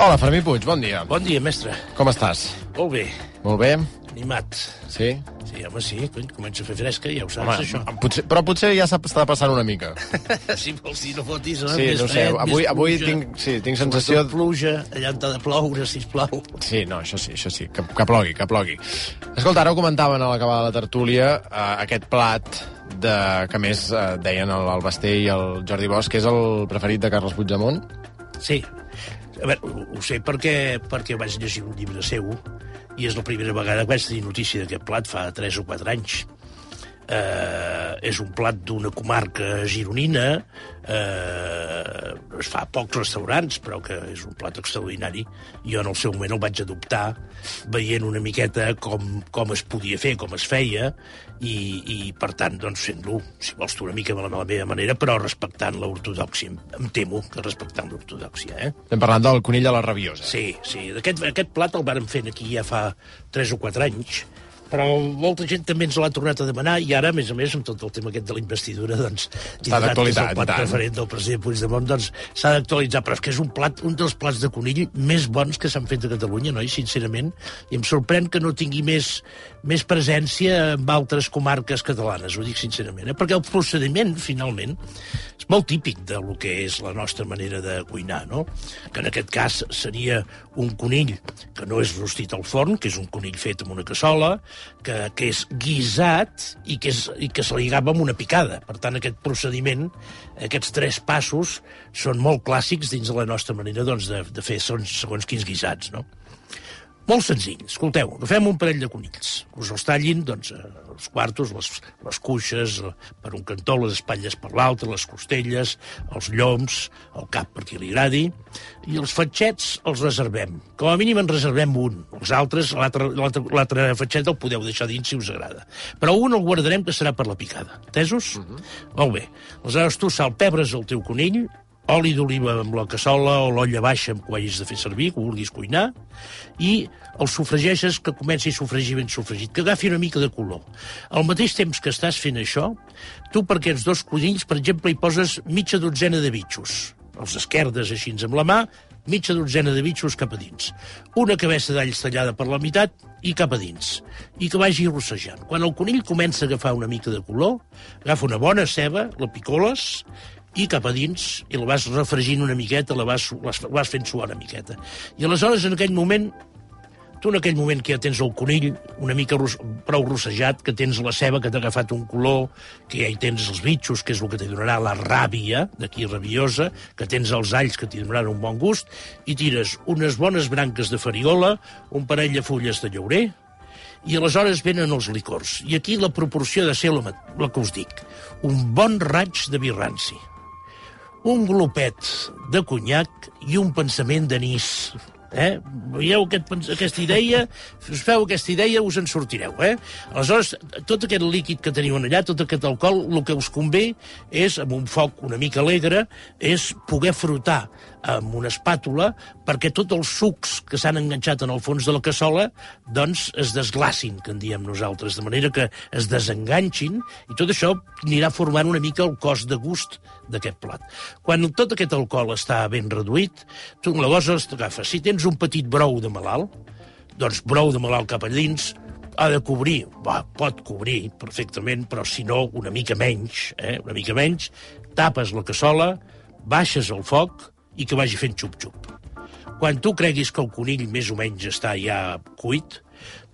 Hola, Fermí Puig, bon dia. Bon dia, mestre. Com estàs? Molt bé. Molt bé? Animat. Sí? Sí, home, sí. Cony, comença a fer fresca, ja ho saps, Home, això. potser, però potser ja s'està passant una mica. si vols dir, no fotis, no? Sí, Més no sé, fred, avui, avui pluja. tinc, sí, tinc sensació... Sobretot pluja, allà on t'ha de ploure, sisplau. Sí, no, això sí, això sí, que, que plogui, que plogui. Escolta, ara ho comentaven a l'acabar de la tertúlia, eh, aquest plat de, que més eh, deien el, el Basté i el Jordi Bosch, que és el preferit de Carles Puigdemont. Sí. A veure, ho, sé perquè, perquè vaig llegir un llibre seu i és la primera vegada que vaig tenir notícia d'aquest plat fa 3 o 4 anys. Eh, és un plat d'una comarca gironina, eh, es fa a pocs restaurants, però que és un plat extraordinari. Jo en el seu moment el vaig adoptar, veient una miqueta com, com es podia fer, com es feia, i, i per tant, doncs, fent-lo, si vols tu, una mica de la meva manera, però respectant l'ortodoxia. Em, em temo que respectant l'ortodoxia, eh? Estem parlant del conill a la rabiosa. Sí, sí. Aquest, aquest plat el vàrem fer aquí ja fa 3 o 4 anys, però molta gent també ens l'ha tornat a demanar i ara, a més a més, amb tot el tema aquest de la investidura, doncs, és d'actualitat, el plat preferent del president Puigdemont, doncs s'ha d'actualitzar, però és que és un plat, un dels plats de conill més bons que s'han fet a Catalunya, no? I sincerament, i em sorprèn que no tingui més, més presència en altres comarques catalanes, ho dic sincerament, eh? perquè el procediment, finalment, és molt típic de lo que és la nostra manera de cuinar, no? Que en aquest cas seria un conill que no és rostit al forn, que és un conill fet amb una cassola, que, que és guisat i que, és, i que se li amb una picada. Per tant, aquest procediment, aquests tres passos, són molt clàssics dins de la nostra manera doncs, de, de fer segons, segons quins guisats, no? Molt senzill. Escolteu, agafem un parell de conills. Us els tallin, doncs, eh, els quartos, les, les cuixes, eh, per un cantó, les espatlles per l'altre, les costelles, els lloms, el cap per qui li agradi, i els fatxets els reservem. Com a mínim en reservem un. Els altres, l'altre fatxet el podeu deixar dins si us agrada. Però un el guardarem que serà per la picada. Entesos? Uh -huh. Molt bé. Aleshores tu salpebres el teu conill, oli d'oliva amb la cassola o l'olla baixa amb què de fer servir, que vulguis cuinar, i el sofregeixes que comenci a sofregir ben sofregit, que agafi una mica de color. Al mateix temps que estàs fent això, tu per aquests dos conills, per exemple, hi poses mitja dotzena de bitxos. Els esquerdes així amb la mà, mitja dotzena de bitxos cap a dins. Una cabeça d'alls tallada per la meitat i cap a dins. I que vagi rossejant. Quan el conill comença a agafar una mica de color, agafa una bona ceba, la picoles, i cap a dins, i la vas refregint una miqueta, la vas, la vas fent suar una miqueta. I aleshores, en aquell moment, tu en aquell moment que ja tens el conill una mica ros prou rossejat, que tens la ceba que t'ha agafat un color, que ja hi tens els bitxos, que és el que t'hi donarà la ràbia, d'aquí rabiosa, que tens els alls que t'hi donaran un bon gust, i tires unes bones branques de farigola, un parell de fulles de llaurer, i aleshores venen els licors. I aquí la proporció de ser la, la que us dic. Un bon raig de birranci, un glopet de conyac i un pensament d'anís. Eh? Veieu aquest, aquesta idea? Us feu aquesta idea, us en sortireu. Eh? Aleshores, tot aquest líquid que teniu allà, tot aquest alcohol, el que us convé és, amb un foc una mica alegre, és poder frotar amb una espàtula perquè tots els sucs que s'han enganxat en el fons de la cassola doncs es desglacin, que en diem nosaltres, de manera que es desenganxin i tot això anirà formant una mica el cos de gust d'aquest plat. Quan tot aquest alcohol està ben reduït, tu llavors t'agafes. Si tens un petit brou de malalt, doncs brou de malalt cap a dins, ha de cobrir, va, pot cobrir perfectament, però si no, una mica menys, eh? una mica menys, tapes la cassola, baixes el foc i que vagi fent xup-xup. Quan tu creguis que el conill més o menys està ja cuit,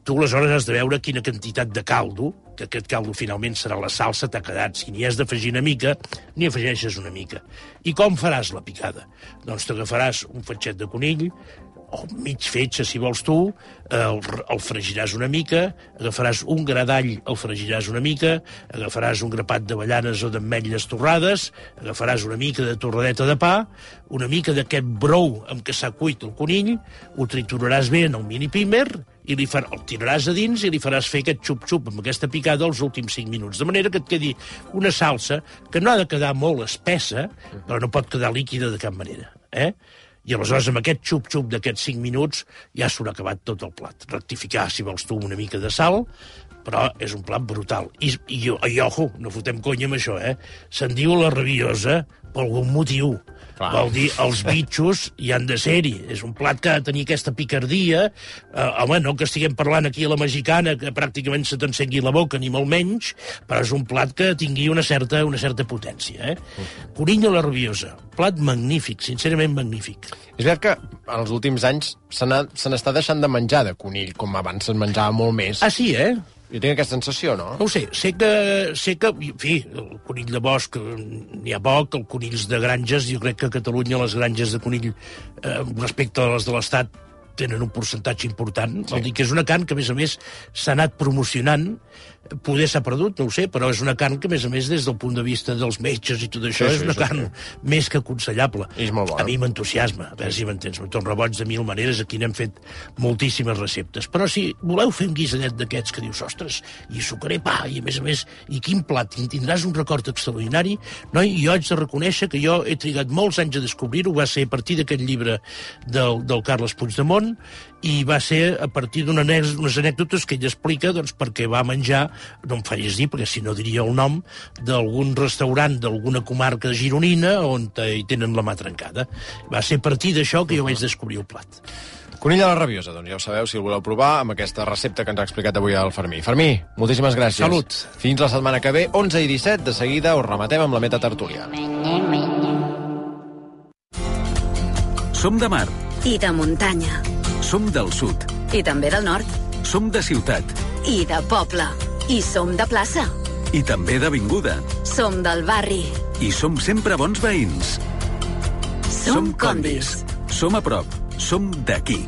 tu aleshores has de veure quina quantitat de caldo, que aquest caldo finalment serà la salsa, t'ha quedat. Si n'hi has d'afegir una mica, n'hi afegeixes una mica. I com faràs la picada? Doncs t'agafaràs un fatxet de conill, o mig fetge, si vols tu, el, el fregiràs una mica, agafaràs un gra d'all, el fregiràs una mica, agafaràs un grapat d'avellanes o d'ametlles torrades, agafaràs una mica de torradeta de pa, una mica d'aquest brou amb què s'ha cuit el conill, ho trituraràs bé en el mini pimer, i li far, el tiraràs a dins i li faràs fer aquest xup-xup amb aquesta picada els últims 5 minuts. De manera que et quedi una salsa que no ha de quedar molt espessa, però no pot quedar líquida de cap manera. Eh? I aleshores, amb aquest xup-xup d'aquests 5 minuts, ja s'haurà acabat tot el plat. Rectificar, si vols tu, una mica de sal, però és un plat brutal. I, i, i ojo, no fotem conya amb això, eh? Se'n diu la rabiosa per algun motiu. Clar. Vol dir, els bitxos hi han de ser-hi. És un plat que ha de tenir aquesta picardia. Eh, home, no que estiguem parlant aquí a la mexicana, que pràcticament se t'encengui la boca, ni molt menys, però és un plat que tingui una certa, una certa potència. Eh? Conill a la rabiosa. Plat magnífic, sincerament magnífic. És veritat que en els últims anys se n'està deixant de menjar de conill, com abans se'n menjava molt més. Ah, sí, eh? Jo tinc aquesta sensació, no? No ho sé, sé que, sé que, en fi, el conill de bosc eh, n'hi ha poc, el conills de granges, jo crec que a Catalunya les granges de conill, eh, respecte a les de l'Estat, tenen un percentatge important. Sí. Vol dir que és una carn que, a més a més, s'ha anat promocionant, poder s'ha perdut, no ho sé, però és una carn que, a més a més, des del punt de vista dels metges i tot això, Sí, és sí, una sí, carn més que aconsellable. És molt bona. A mi m'entusiasma, a veure si m'entens. Me torna boig de mil maneres, aquí n'hem fet moltíssimes receptes. Però si voleu fer un guisadet d'aquests que dius, ostres, i sucaré pa, i a més a més, i quin plat, i tindràs un record extraordinari, no? i jo haig de reconèixer que jo he trigat molts anys a descobrir-ho, va ser a partir d'aquest llibre del, del Carles Puigdemont, i va ser a partir d'unes anècdotes que ell explica doncs, perquè va menjar, no em facis dir, perquè si no diria el nom, d'algun restaurant d'alguna comarca gironina on hi tenen la mà trencada. Va ser a partir d'això que jo vaig descobrir el plat. Conill a la rabiosa, doncs ja ho sabeu, si el voleu provar, amb aquesta recepta que ens ha explicat avui el Fermí. Fermí, moltíssimes gràcies. Salut. Fins la setmana que ve, 11 i 17, de seguida us rematem amb la meta tertúlia. Som de mar, I de muntanya. Som del sud, I també del nord. som de ciutat I de poble. I som de plaça. i també d'avinguda. Som del barri. I som sempre bons veïns. Som condis. Som a prop. Som d'aquí.